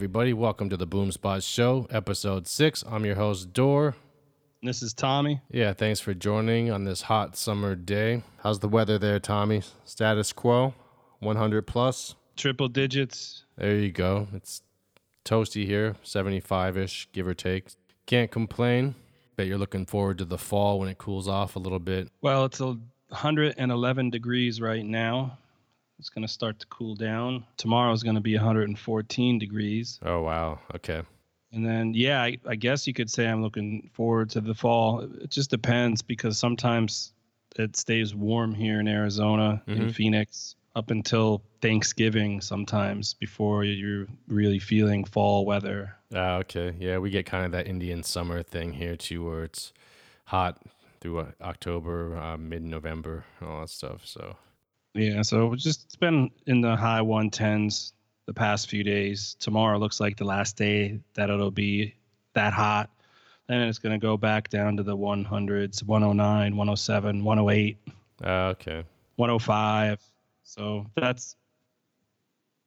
Everybody, welcome to the Boom Spot Show, episode six. I'm your host, Dor. This is Tommy. Yeah, thanks for joining on this hot summer day. How's the weather there, Tommy? Status quo? 100 plus? Triple digits. There you go. It's toasty here, 75 ish, give or take. Can't complain. Bet you're looking forward to the fall when it cools off a little bit. Well, it's 111 degrees right now. It's going to start to cool down. Tomorrow is going to be 114 degrees. Oh, wow. Okay. And then, yeah, I, I guess you could say I'm looking forward to the fall. It just depends because sometimes it stays warm here in Arizona, in Mhm. Phoenix, up until Thanksgiving sometimes before you're really feeling fall weather. Ah, okay. Yeah, we get kind of that Indian summer thing here too, where it's hot through uh, October, uh, mid November, all that stuff. So, Yeah, so it's just it's been in the high 110s the past few days. Tomorrow looks like the last day that it'll be that hot. Then it's going to go back down to the 100s, 109, 107, 108, ah, okay. 105. So that's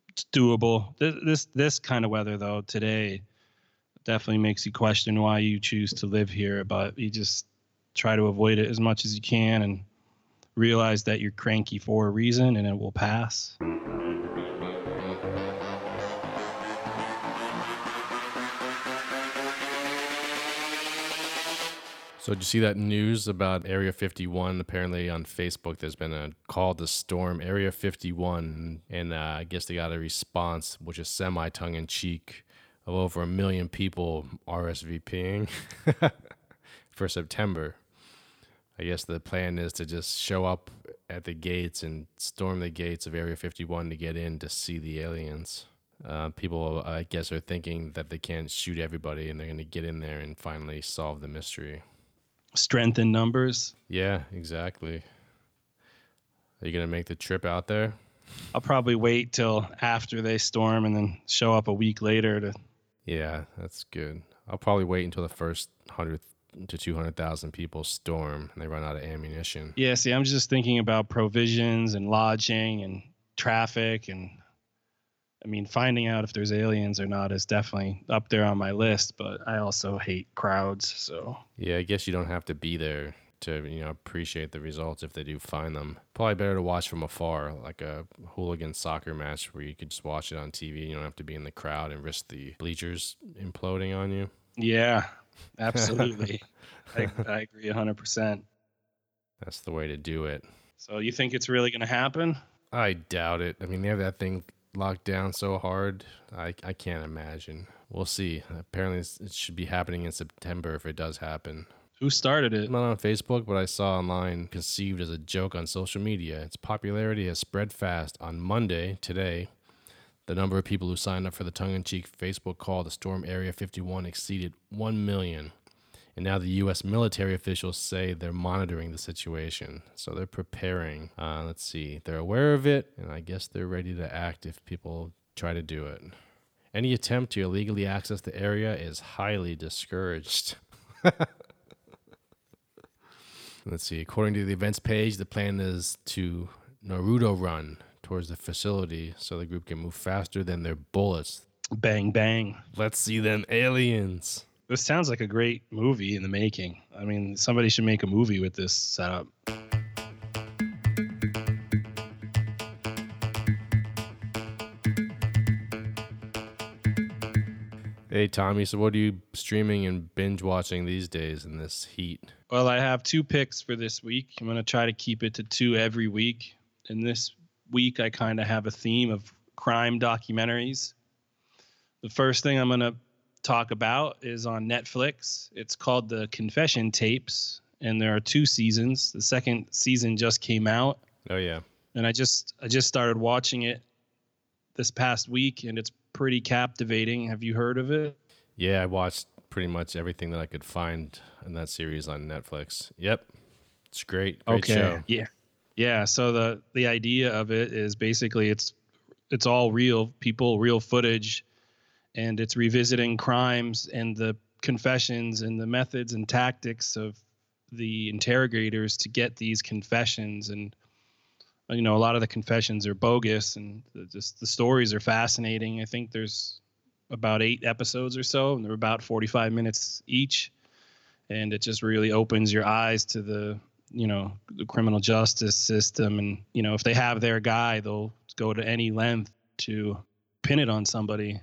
it's doable. This this this kind of weather though today definitely makes you question why you choose to live here, but you just try to avoid it as much as you can and realize that you're cranky for a reason and it will pass. So, did you see that news about Area 51? Apparently, on Facebook, there's been a call to storm Area 51, and uh, I guess they got a response, which is semi tongue in cheek, of over a million people RSVPing for September. I guess the plan is to just show up at the gates and storm the gates of Area 51 to get in to see the aliens. Uh, people, I guess, are thinking that they can't shoot everybody and they're going to get in there and finally solve the mystery. Strength in numbers. Yeah, exactly. Are you gonna make the trip out there? I'll probably wait till after they storm and then show up a week later to Yeah, that's good. I'll probably wait until the first hundred to two hundred thousand people storm and they run out of ammunition. Yeah, see, I'm just thinking about provisions and lodging and traffic and I mean, finding out if there's aliens or not is definitely up there on my list, but I also hate crowds, so Yeah, I guess you don't have to be there to you know appreciate the results if they do find them. Probably better to watch from afar, like a hooligan soccer match where you could just watch it on TV. You don't have to be in the crowd and risk the bleachers imploding on you. yeah, absolutely. I, I agree 100%. That's the way to do it. So you think it's really going to happen? I doubt it. I mean, they have that thing locked down so hard. I, I can't imagine. We'll see. Apparently, it should be happening in September if it does happen. Who started it? Not on Facebook, but I saw online conceived as a joke on social media. Its popularity has spread fast. On Monday, today, the number of people who signed up for the tongue in cheek Facebook call to storm Area 51 exceeded 1 million. And now the U.S. military officials say they're monitoring the situation. So they're preparing. Uh, let's see. They're aware of it, and I guess they're ready to act if people try to do it. Any attempt to illegally access the area is highly discouraged. Let's see. According to the events page, the plan is to Naruto run towards the facility so the group can move faster than their bullets. Bang bang. Let's see them aliens. This sounds like a great movie in the making. I mean, somebody should make a movie with this setup. Hey, Tommy, so what are you streaming and binge watching these days in this heat? Well, I have two picks for this week. I'm going to try to keep it to two every week. And this week, I kind of have a theme of crime documentaries. The first thing I'm going to talk about is on Netflix. It's called The Confession Tapes, and there are two seasons. The second season just came out, Oh, yeah. and I just I just started watching it this past week, and it's pretty captivating. Have you heard of it? Yeah, I watched pretty much everything that I could find in that series on Netflix. Yep. It's great. Great show. Yeah. Yeah. So the the idea of it is basically it's it's all real people, real footage, and it's revisiting crimes and the confessions and the methods and tactics of the interrogators to get these confessions and you know a lot of the confessions are bogus and the, just the stories are fascinating i think there's about eight episodes or so, and they're about 45 minutes each. And it just really opens your eyes to the, you know, the criminal justice system. And, you know, if they have their guy, they'll go to any length to pin it on somebody.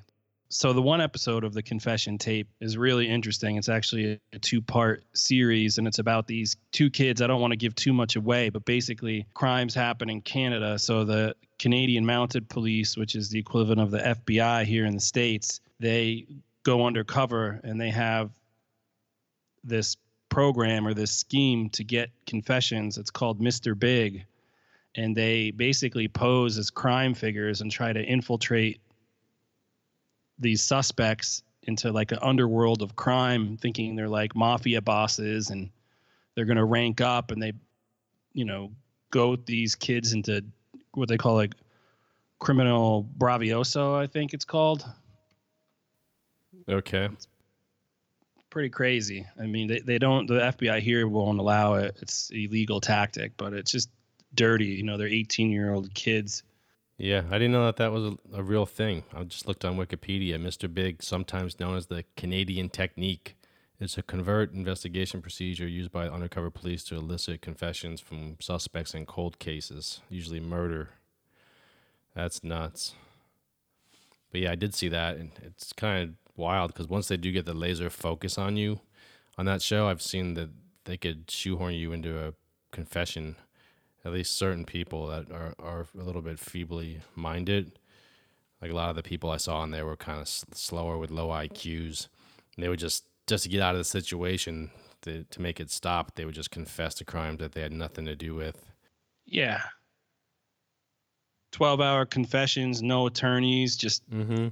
So the one episode of the confession tape is really interesting. It's actually a two-part series and it's about these two kids. I don't want to give too much away, but basically crimes happen in Canada. So the Canadian Mounted Police, which is the equivalent of the FBI here in the states, they go undercover and they have this program or this scheme to get confessions. It's called Mr. Big and they basically pose as crime figures and try to infiltrate these suspects into like an underworld of crime thinking they're like mafia bosses and they're going to rank up and they you know goad these kids into what they call like criminal bravioso i think it's called Okay. Pretty crazy i mean they, they don't the fbi here won't allow it it's illegal tactic but it's just dirty you know they're 18 year old kids Yeah, I didn't know that that was a, a real thing. I just looked on Wikipedia. Mr. Big, sometimes known as the Canadian technique, is a covert investigation procedure used by undercover police to elicit confessions from suspects in cold cases, usually murder. That's nuts. But yeah, I did see that, and it's kind of wild because once they do get the laser focus on you on that show, I've seen that they could shoehorn you into a confession at least certain people that are, are a little bit feebly minded. Like a lot of the people I saw on there were kind of s- slower with low IQs. And they would just, just to get out of the situation, to, to make it stop, they would just confess to crimes that they had nothing to do with. Yeah. 12 hour confessions, no attorneys, just, Mm-hmm.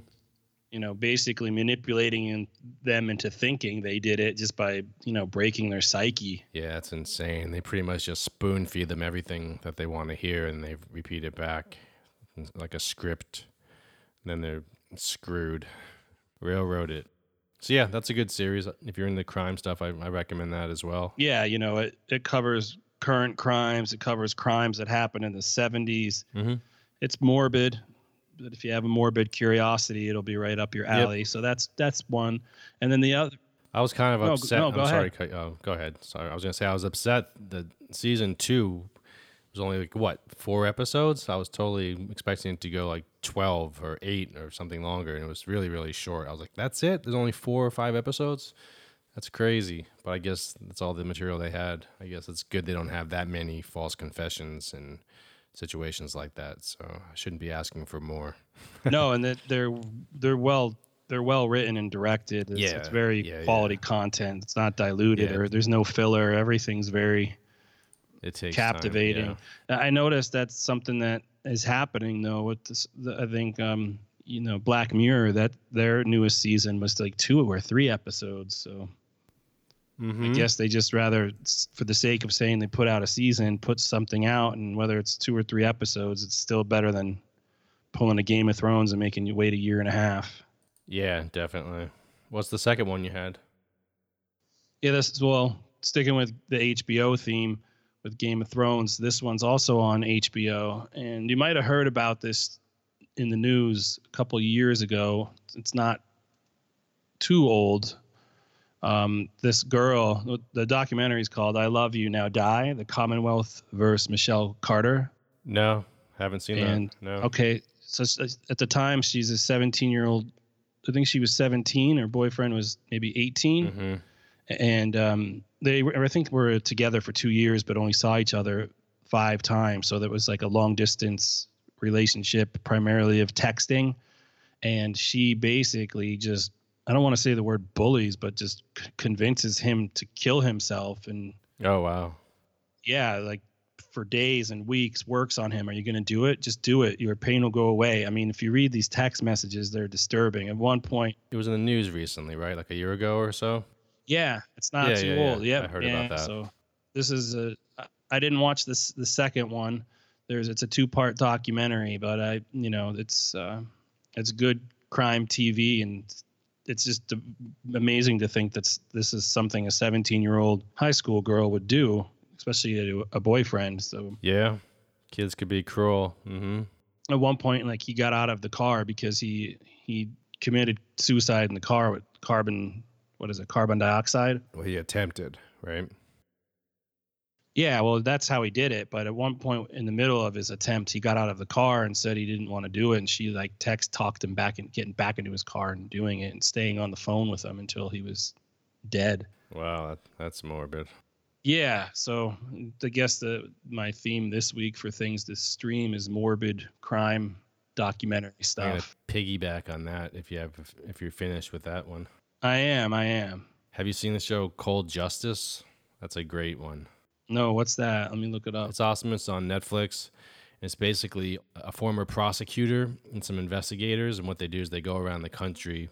You know, basically manipulating them into thinking they did it just by, you know, breaking their psyche. Yeah, it's insane. They pretty much just spoon feed them everything that they want to hear and they repeat it back like a script. And then they're screwed. Railroad it. So yeah, that's a good series. If you're into crime stuff, I, I recommend that as well. Yeah. You know, it, it covers current crimes, it covers crimes that happened in the 70s. Mm-hmm. It's morbid. But if you have a morbid curiosity, it'll be right up your Yep. alley. So that's that's one. And then the other I was kind of No, upset. no, I'm go sorry. ahead. cut- Oh, go ahead. Sorry, I was gonna say I was upset. that season two was only like what four episodes. I was totally expecting it to go like twelve or eight or something longer, and it was really really short. I was like, that's it. There's only four or five episodes. That's crazy. But I guess that's all the material they had. I guess it's good they don't have that many false confessions and situations like that. So I shouldn't be asking for more. no, and that they're they're well they're well written and directed. It's, Yeah, it's very yeah, quality content. It's not diluted Yeah. or there's no filler. Everything's very It takes time, captivating. yeah. I noticed that's something that is happening though. With this, the, I think um, you know Black Mirror that their newest season was like two or three episodes. So I Mhm. guess they just rather, for the sake of saying they put out a season, put something out, and whether it's two or three episodes, it's still better than pulling a Game of Thrones and making you wait a year and a half. Yeah, definitely. What's the second one you had? Yeah, this is well sticking with the HBO theme with Game of Thrones. This one's also on HBO, and you might have heard about this in the news a couple years ago. It's not too old. Um, this girl, the documentary is called "I Love You Now Die: The Commonwealth versus Michelle Carter." No, haven't seen And- that. No. Okay, so at the time she's a 17 year old. I think she was 17. Her boyfriend was maybe 18 hmm and um, they were, I think were together for two years, but only saw each other five times. So that was like a long distance relationship, primarily of texting. And she basically just, I don't want to say the word bullies, but just c- convinces him to kill himself. And Oh wow. yeah, like for days and weeks works on him. Are you going to do it? Just do it. Your pain will go away. I mean, if you read these text messages, they're disturbing. At one point, It was in the news recently, right? Like a year ago or so. Yeah, it's not Yeah, too yeah, old. Yeah, I heard yeah. about that. So this is a. I didn't watch this the second one. There's it's a two part documentary, but I you know it's uh, it's good crime TV and it's just amazing to think that this is something a 17 year old high school girl would do, especially to a boyfriend. So Yeah. Kids could be cruel. hmm at one point, like he got out of the car because he he committed suicide in the car with carbon. What is it? Carbon dioxide. Well, he attempted, right? Yeah, well, that's how he did it. But at one point in the middle of his attempt, he got out of the car and said he didn't want to do it. And she like text talked him back and getting back into his car and doing it and staying on the phone with him until he was dead. Wow, that, that's morbid. Yeah, so I guess the my theme this week for things to stream is morbid crime documentary stuff. piggyback on that if you have if you're finished with that one. I am, I am. Have you seen the show Cold Justice? That's a great one. No, what's that? Let me look it up. It's awesome. It's on Netflix. It's basically a former prosecutor and some investigators, and what they do is they go around the country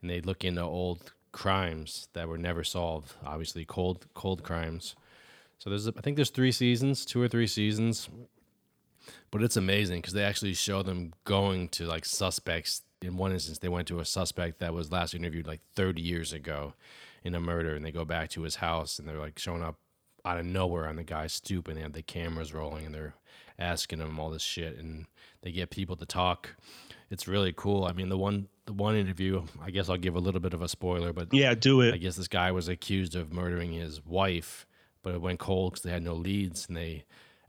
and they look into old crimes that were never solved. Obviously, cold cold crimes. So there's I think there's three seasons, two or three seasons, but it's amazing because they actually show them going to like suspects. In one instance, they went to a suspect that was last interviewed like 30 years ago in a murder, and they go back to his house and they're like showing up out of nowhere on the guy's stoop, and they have the cameras rolling and they're asking him all this shit, and they get people to talk. It's really cool. I mean, the one the one interview, I guess I'll give a little bit of a spoiler, but Yeah, do it. I guess this guy was accused of murdering his wife, but it went cold because they had no leads, and they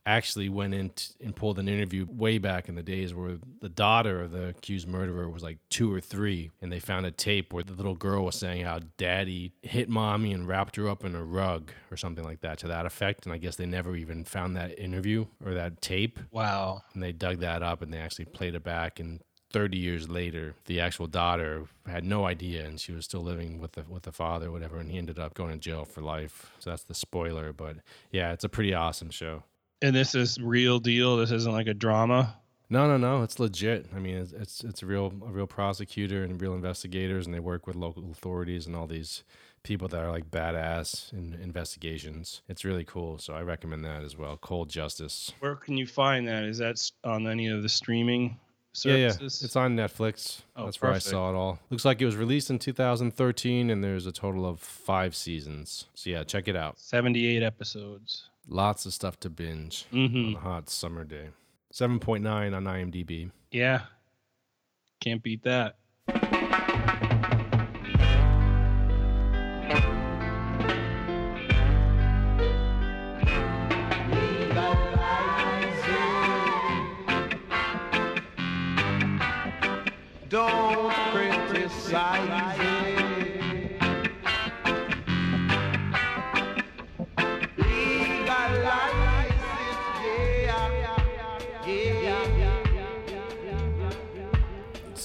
actually went in t- and pulled an interview way back in the days where the daughter of the accused murderer was like two or three, and they found a tape where the little girl was saying how daddy hit mommy and wrapped her up in a rug or something like that to that effect. And I guess they never even found that interview or that tape, Wow. and they dug that up and they actually played it back and 30 years later the actual daughter had no idea and she was still living with the with the father or whatever and he ended up going to jail for life so that's the spoiler but yeah it's a pretty awesome show And this is real deal. This isn't like a drama. no no no it's legit i mean it's it's, it's a real a real prosecutor and real investigators and they work with local authorities and all these people that are like badass in investigations it's really cool so i recommend that as well cold justice Where can you find that? Is that on any of the streaming services? yeah. yeah. It's on Netflix. Oh, That's where I saw it all. Looks like it was released in 2013, and there's a total of five seasons. So yeah, check it out. 78 episodes. Lots of stuff to binge on Mm-hmm. a hot summer day. 7.9 on IMDb. Yeah. Can't beat that.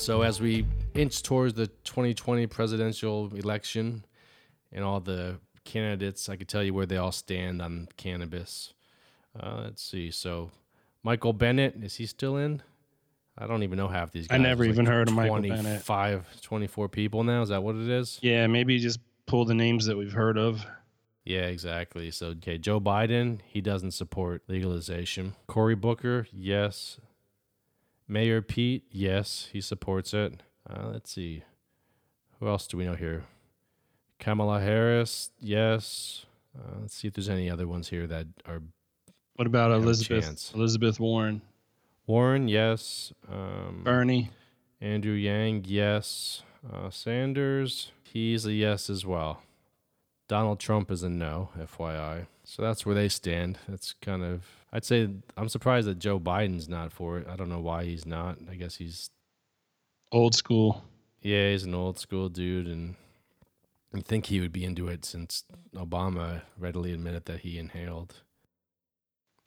So as we inch towards the 2020 presidential election and all the candidates, I could tell you where they all stand on cannabis. Uh, let's see. So Michael Bennet, is he still in? I don't even know half these guys. I never even heard of Michael Bennet. 25, 24 people now. Is that what it is? Yeah, maybe just pull the names that we've heard of. Yeah, exactly. So, okay, Joe Biden, he doesn't support legalization. Cory Booker, yes. Mayor Pete, yes, he supports it. Uh, let's see. Who else do we know here? Kamala Harris, yes. Uh, let's see if there's any other ones here that are What about Elizabeth chance. Elizabeth Warren? Warren, yes. Um, Bernie? Andrew Yang, yes. Uh, Sanders, he's a yes as well. Donald Trump is a no, FYI. So that's where they stand. That's kind of, I'd say, I'm surprised that Joe Biden's not for it. I don't know why he's not. I guess he's, Old school. yeah, he's an old school dude. And I think he would be into it since Obama readily admitted that he inhaled.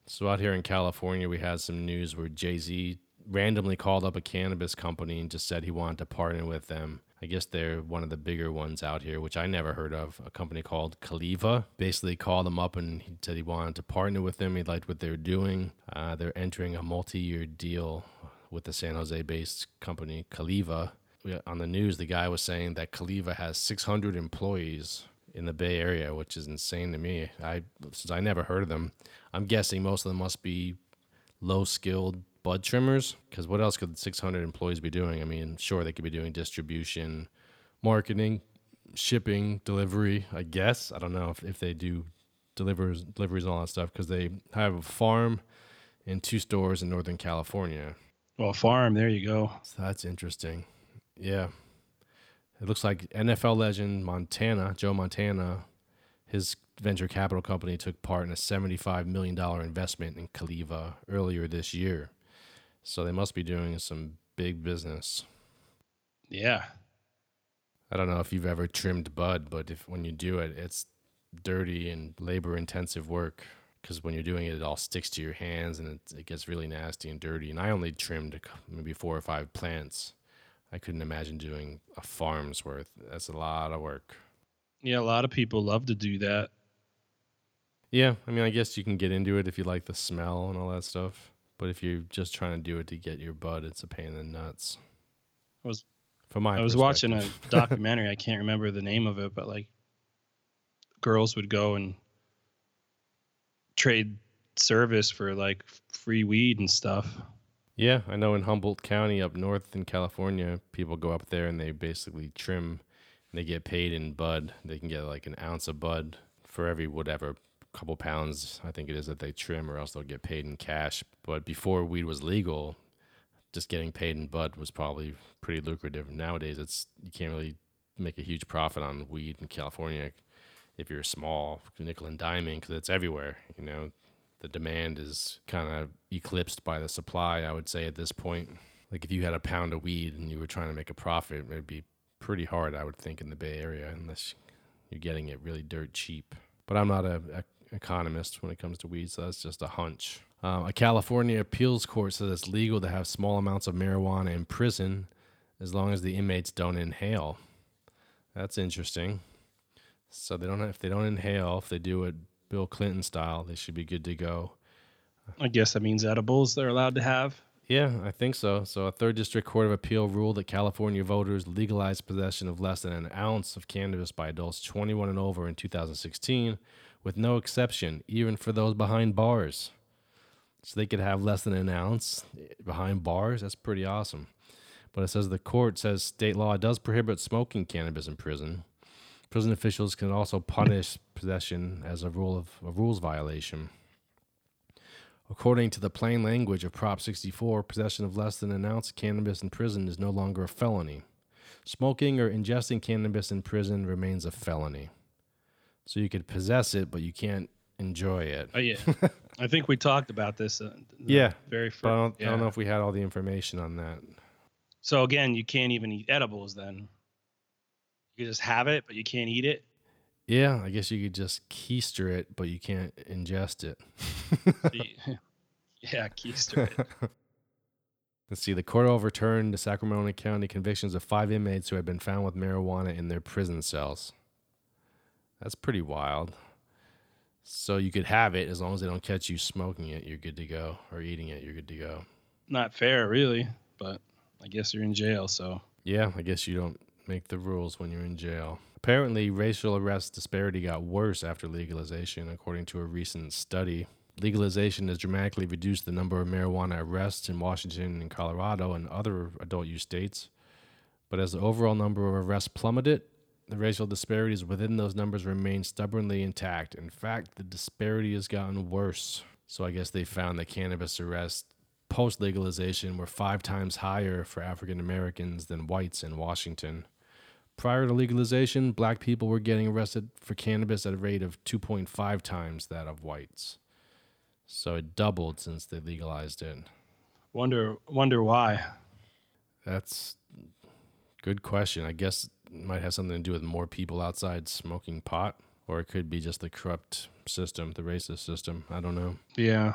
So out here in California, we had some news where Jay Z randomly called up a cannabis company and just said he wanted to partner with them. I guess they're one of the bigger ones out here, which I never heard of. A company called Caliva basically called him up and he said he wanted to partner with them. He liked what they're doing. Uh, they're entering a multi-year deal with the San Jose-based company Caliva. On the news, the guy was saying that Caliva has 600 employees in the Bay Area, which is insane to me. I since I never heard of them. I'm guessing most of them must be low skilled bud trimmers because what else could 600 employees be doing? I mean, sure, they could be doing distribution, marketing, shipping, delivery, I guess. I don't know if, if they do delivers, deliveries and all that stuff because they have a farm and two stores in Northern California. Well, farm. There you go. So that's interesting. Yeah. It looks like NFL legend Montana, Joe Montana, his venture capital company took part in a $75 million investment in Caliva earlier this year. So they must be doing some big business. Yeah. I don't know if you've ever trimmed bud, but if when you do it, it's dirty and labor intensive work because when you're doing it, it all sticks to your hands and it, it gets really nasty and dirty. And I only trimmed maybe four or five plants. I couldn't imagine doing a farm's worth. That's a lot of work. Yeah, a lot of people love to do that. Yeah, I mean, I guess you can get into it if you like the smell and all that stuff. But if you're just trying to do it to get your bud, it's a pain in the nuts. I was From my I was watching a documentary. I can't remember the name of it, but like girls would go and trade service for like free weed and stuff. Yeah, I know in Humboldt County up north in California, people go up there and they basically trim and they get paid in bud. They can get like an ounce of bud for every whatever couple pounds I think it is that they trim or else they'll get paid in cash. But before weed was legal, just getting paid in bud was probably pretty lucrative. Nowadays it's you can't really make a huge profit on weed in California if you're small, nickel and diming because it's everywhere, you know the demand is kind of eclipsed by the supply, I would say, at this point. Like if you had a pound of weed and you were trying to make a profit, it'd be pretty hard, I would think, in the Bay Area, unless you're getting it really dirt cheap. But I'm not a, a economist when it comes to weed, so that's just a hunch. Uh, a California appeals court says it's legal to have small amounts of marijuana in prison as long as the inmates don't inhale. That's interesting. So they don't have, if they don't inhale, if they do it Bill Clinton style, they should be good to go. I guess that means edibles they're allowed to have. Yeah, I think so. So, a third district court of appeal ruled that California voters legalized possession of less than an ounce of cannabis by adults 21 and over in 2016, with no exception, even for those behind bars. So, they could have less than an ounce behind bars. That's pretty awesome. But it says the court says state law does prohibit smoking cannabis in prison. Prison officials can also punish possession as a rule of a rules violation. According to the plain language of Prop 64, possession of less than an ounce of cannabis in prison is no longer a felony. Smoking or ingesting cannabis in prison remains a felony. So you could possess it, but you can't enjoy it. Oh yeah, I think we talked about this. Uh, Yeah, very first. I don't, I don't know if we had all the information on that. So again, you can't even eat edibles. Then you just have it, but you can't eat it. Yeah, I guess you could just keister it, but you can't ingest it. Yeah, keister it. Let's see. The court overturned the Sacramento County convictions of five inmates who had been found with marijuana in their prison cells. That's pretty wild. So you could have it as long as they don't catch you smoking it, you're good to go, or eating it, you're good to go. Not fair, really, but I guess you're in jail, so Yeah, I guess you don't make the rules when you're in jail. Apparently, racial arrest disparity got worse after legalization, according to a recent study. Legalization has dramatically reduced the number of marijuana arrests in Washington and Colorado and other adult use states. But as the overall number of arrests plummeted, the racial disparities within those numbers remain stubbornly intact. In fact, the disparity has gotten worse. So I guess they found that cannabis arrests post legalization were five times higher for African Americans than whites in Washington. Prior to legalization, black people were getting arrested for cannabis at a rate of 2.5 times that of whites. So it doubled since they legalized it. wonder wonder why. That's good question. I guess might have something to do with more people outside smoking pot, or it could be just the corrupt system, the racist system. I don't know. Yeah,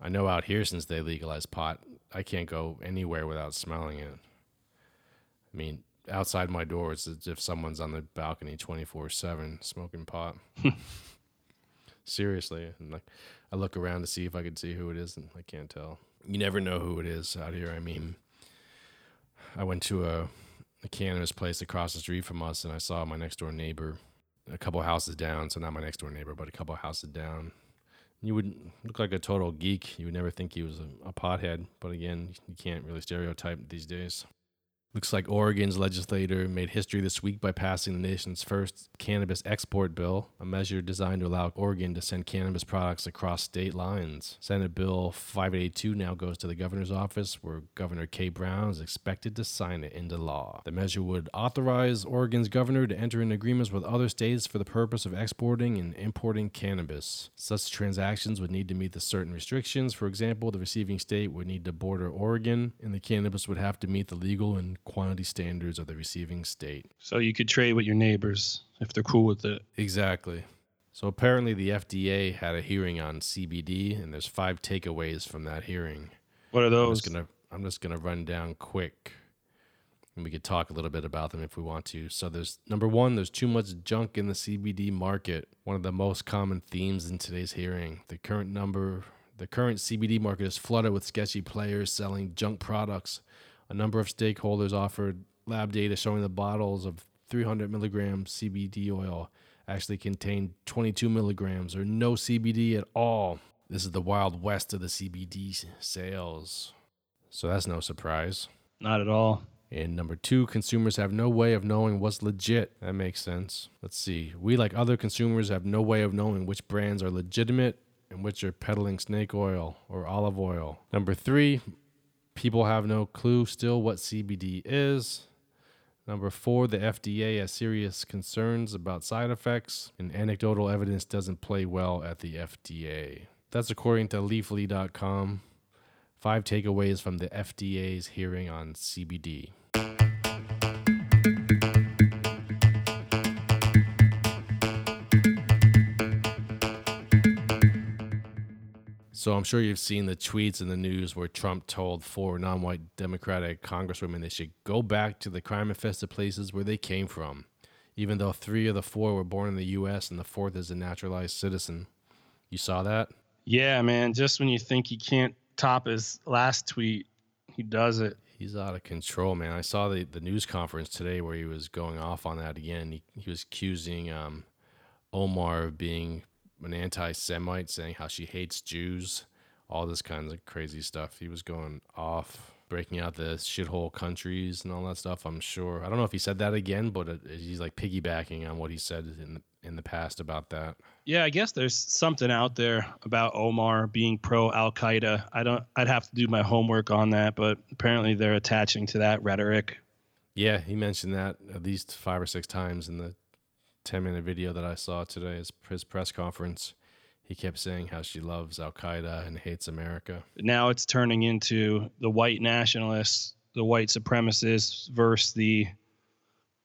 I know out here since they legalized pot, I can't go anywhere without smelling it. I mean, outside my door, it's as if someone's on the balcony 24 7 smoking pot. Seriously. And like, I look around to see if I could see who it is, and I can't tell. You never know who it is out here. I mean, I went to a, a cannabis place across the street from us, and I saw my next door neighbor a couple houses down. So, not my next door neighbor, but a couple houses down you would look like a total geek. You would never think he was a, a pothead, but again, you can't really stereotype these days. Looks like Oregon's legislator made history this week by passing the nation's first cannabis export bill, a measure designed to allow Oregon to send cannabis products across state lines. Senate Bill 582 now goes to the governor's office, where Governor Kate Brown is expected to sign it into law. The measure would authorize Oregon's governor to enter into agreements with other states for the purpose of exporting and importing cannabis. Such transactions would need to meet the certain restrictions. For example, the receiving state would need to border Oregon, and the cannabis would have to meet the legal and quantity standards of the receiving state. So you could trade with your neighbors if they're cool with it. Exactly. So apparently the FDA had a hearing on CBD and there's five takeaways from that hearing. What are I'm those? just gonna I'm just gonna run down quick. And we could talk a little bit about them if we want to. So there's number one, there's too much junk in the CBD market. One of the most common themes in today's hearing. The current number the current CBD market is flooded with sketchy players selling junk products. A number of stakeholders offered lab data showing the bottles of 300 milligram CBD oil actually contained 22 milligrams or no CBD at all. This is the wild west of the CBD sales. So that's no surprise. Not at all. And number two, consumers have no way of knowing what's legit. That makes sense. Let's see. We, like other consumers, have no way of knowing which brands are legitimate and which are peddling snake oil or olive oil. Number three, people have no clue still what CBD is. Number four, the FDA has serious concerns about side effects, and anecdotal evidence doesn't play well at the FDA. That's according to Leafly.com. Five takeaways from the FDA's hearing on CBD. So I'm sure you've seen the tweets in the news where Trump told four non-white Democratic congresswomen they should go back to the crime-infested places where they came from, even though three of the four were born in the U.S. and the fourth is a naturalized citizen. You saw that? Yeah, man. Just when you think he can't top his last tweet, he does it. He's out of control, man. I saw the, the news conference today where he was going off on that again. He, he was accusing um, Omar of being an anti Semite, saying how she hates Jews, all this kinds of crazy stuff. He was going off, breaking out the shithole countries and all that stuff. I'm sure. I don't know if he said that again, but it, he's like piggybacking on what he said in the, in the past about that. Yeah, I guess there's something out there about Omar being pro Al Qaeda. I don't. I'd have to do my homework on that, but apparently they're attaching to that rhetoric. Yeah, he mentioned that at least five or six times in the 10 minute video that I saw today, his, his press conference. He kept saying how she loves Al Qaeda and hates America. Now it's turning into the white nationalists, the white supremacists versus the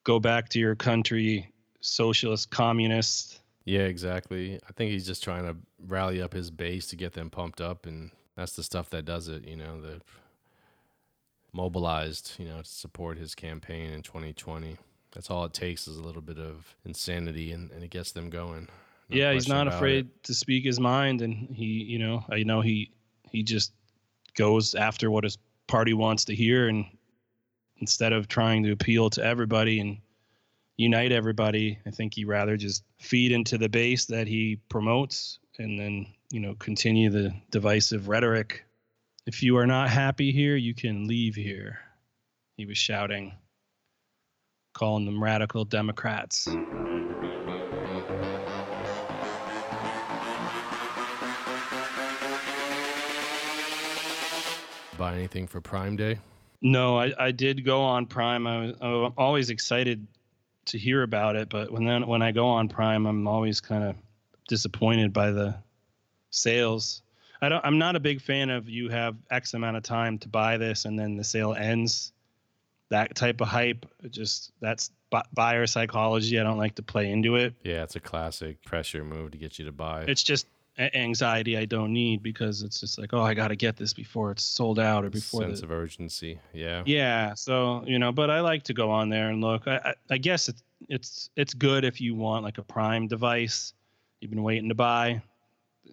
go back to your country socialist communists. Yeah, exactly. I think he's just trying to rally up his base to get them pumped up, and that's the stuff that does it. You know, the mobilized, you know, to support his campaign in 2020. That's all it takes is a little bit of insanity, and, and it gets them going. No yeah, he's not afraid it. to speak his mind, and he, you know, I know he he just goes after what his party wants to hear, and instead of trying to appeal to everybody and unite everybody, I think he rather just feed into the base that he promotes, and then you know continue the divisive rhetoric. If you are not happy here, you can leave here. He was shouting, calling them radical Democrats. Buy anything for Prime Day? No, I, I did go on Prime. I was, I'm always excited to hear about it, but when then when I go on Prime, I'm always kind of disappointed by the sales. I don't. I'm not a big fan of you have X amount of time to buy this and then the sale ends. That type of hype, just that's bu- buyer psychology. I don't like to play into it. Yeah, it's a classic pressure move to get you to buy. It's just anxiety I don't need because it's just like, oh, I got to get this before it's sold out or before sense the, of urgency. Yeah. Yeah, so you know, but I like to go on there and look. I, I, I guess it's it's it's good if you want like a Prime device. You've been waiting to buy.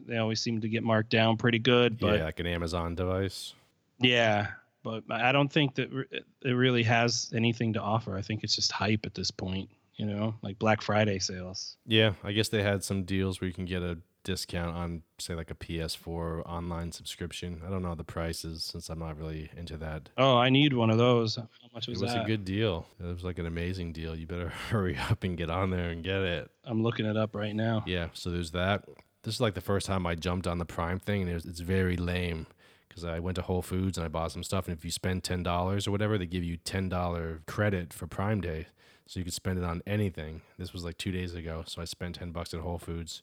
They always seem to get marked down pretty good, but yeah, like an Amazon device. yeah, but I don't think that it really has anything to offer. I think it's just hype at this point. You know, like Black Friday sales. Yeah, I guess they had some deals where you can get a discount on say like a PS4 online subscription. I don't know the prices since I'm not really into that. Oh, I need one of those. How much was, it was that? a good deal. It was like an amazing deal. You better hurry up and get on there and get it. I'm looking it up right now. Yeah, so there's that. This is like the first time I jumped on the Prime thing, and it was, it's very lame because I went to Whole Foods and I bought some stuff, and if you spend ten dollars or whatever, they give you ten dollar credit for Prime Day, so you could spend it on anything. This was like two days ago, so I spent ten bucks at Whole Foods.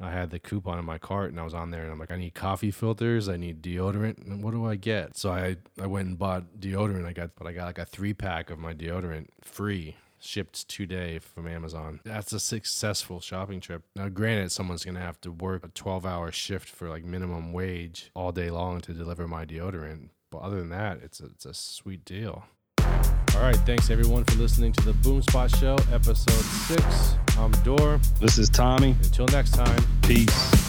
I had the coupon in my cart, and I was on there, and I'm like, I need coffee filters, I need deodorant, and what do I get? So I I went and bought deodorant. I got, but I got like a three pack of my deodorant free shipped today from Amazon. That's a successful shopping trip. Now, granted, someone's gonna have to work a 12 hour shift for like minimum wage all day long to deliver my deodorant. But other than that, it's a, it's a sweet deal. All right, thanks everyone for listening to the Boom Spot Show, episode six. I'm Dor. This is Tommy. Until next time. Peace.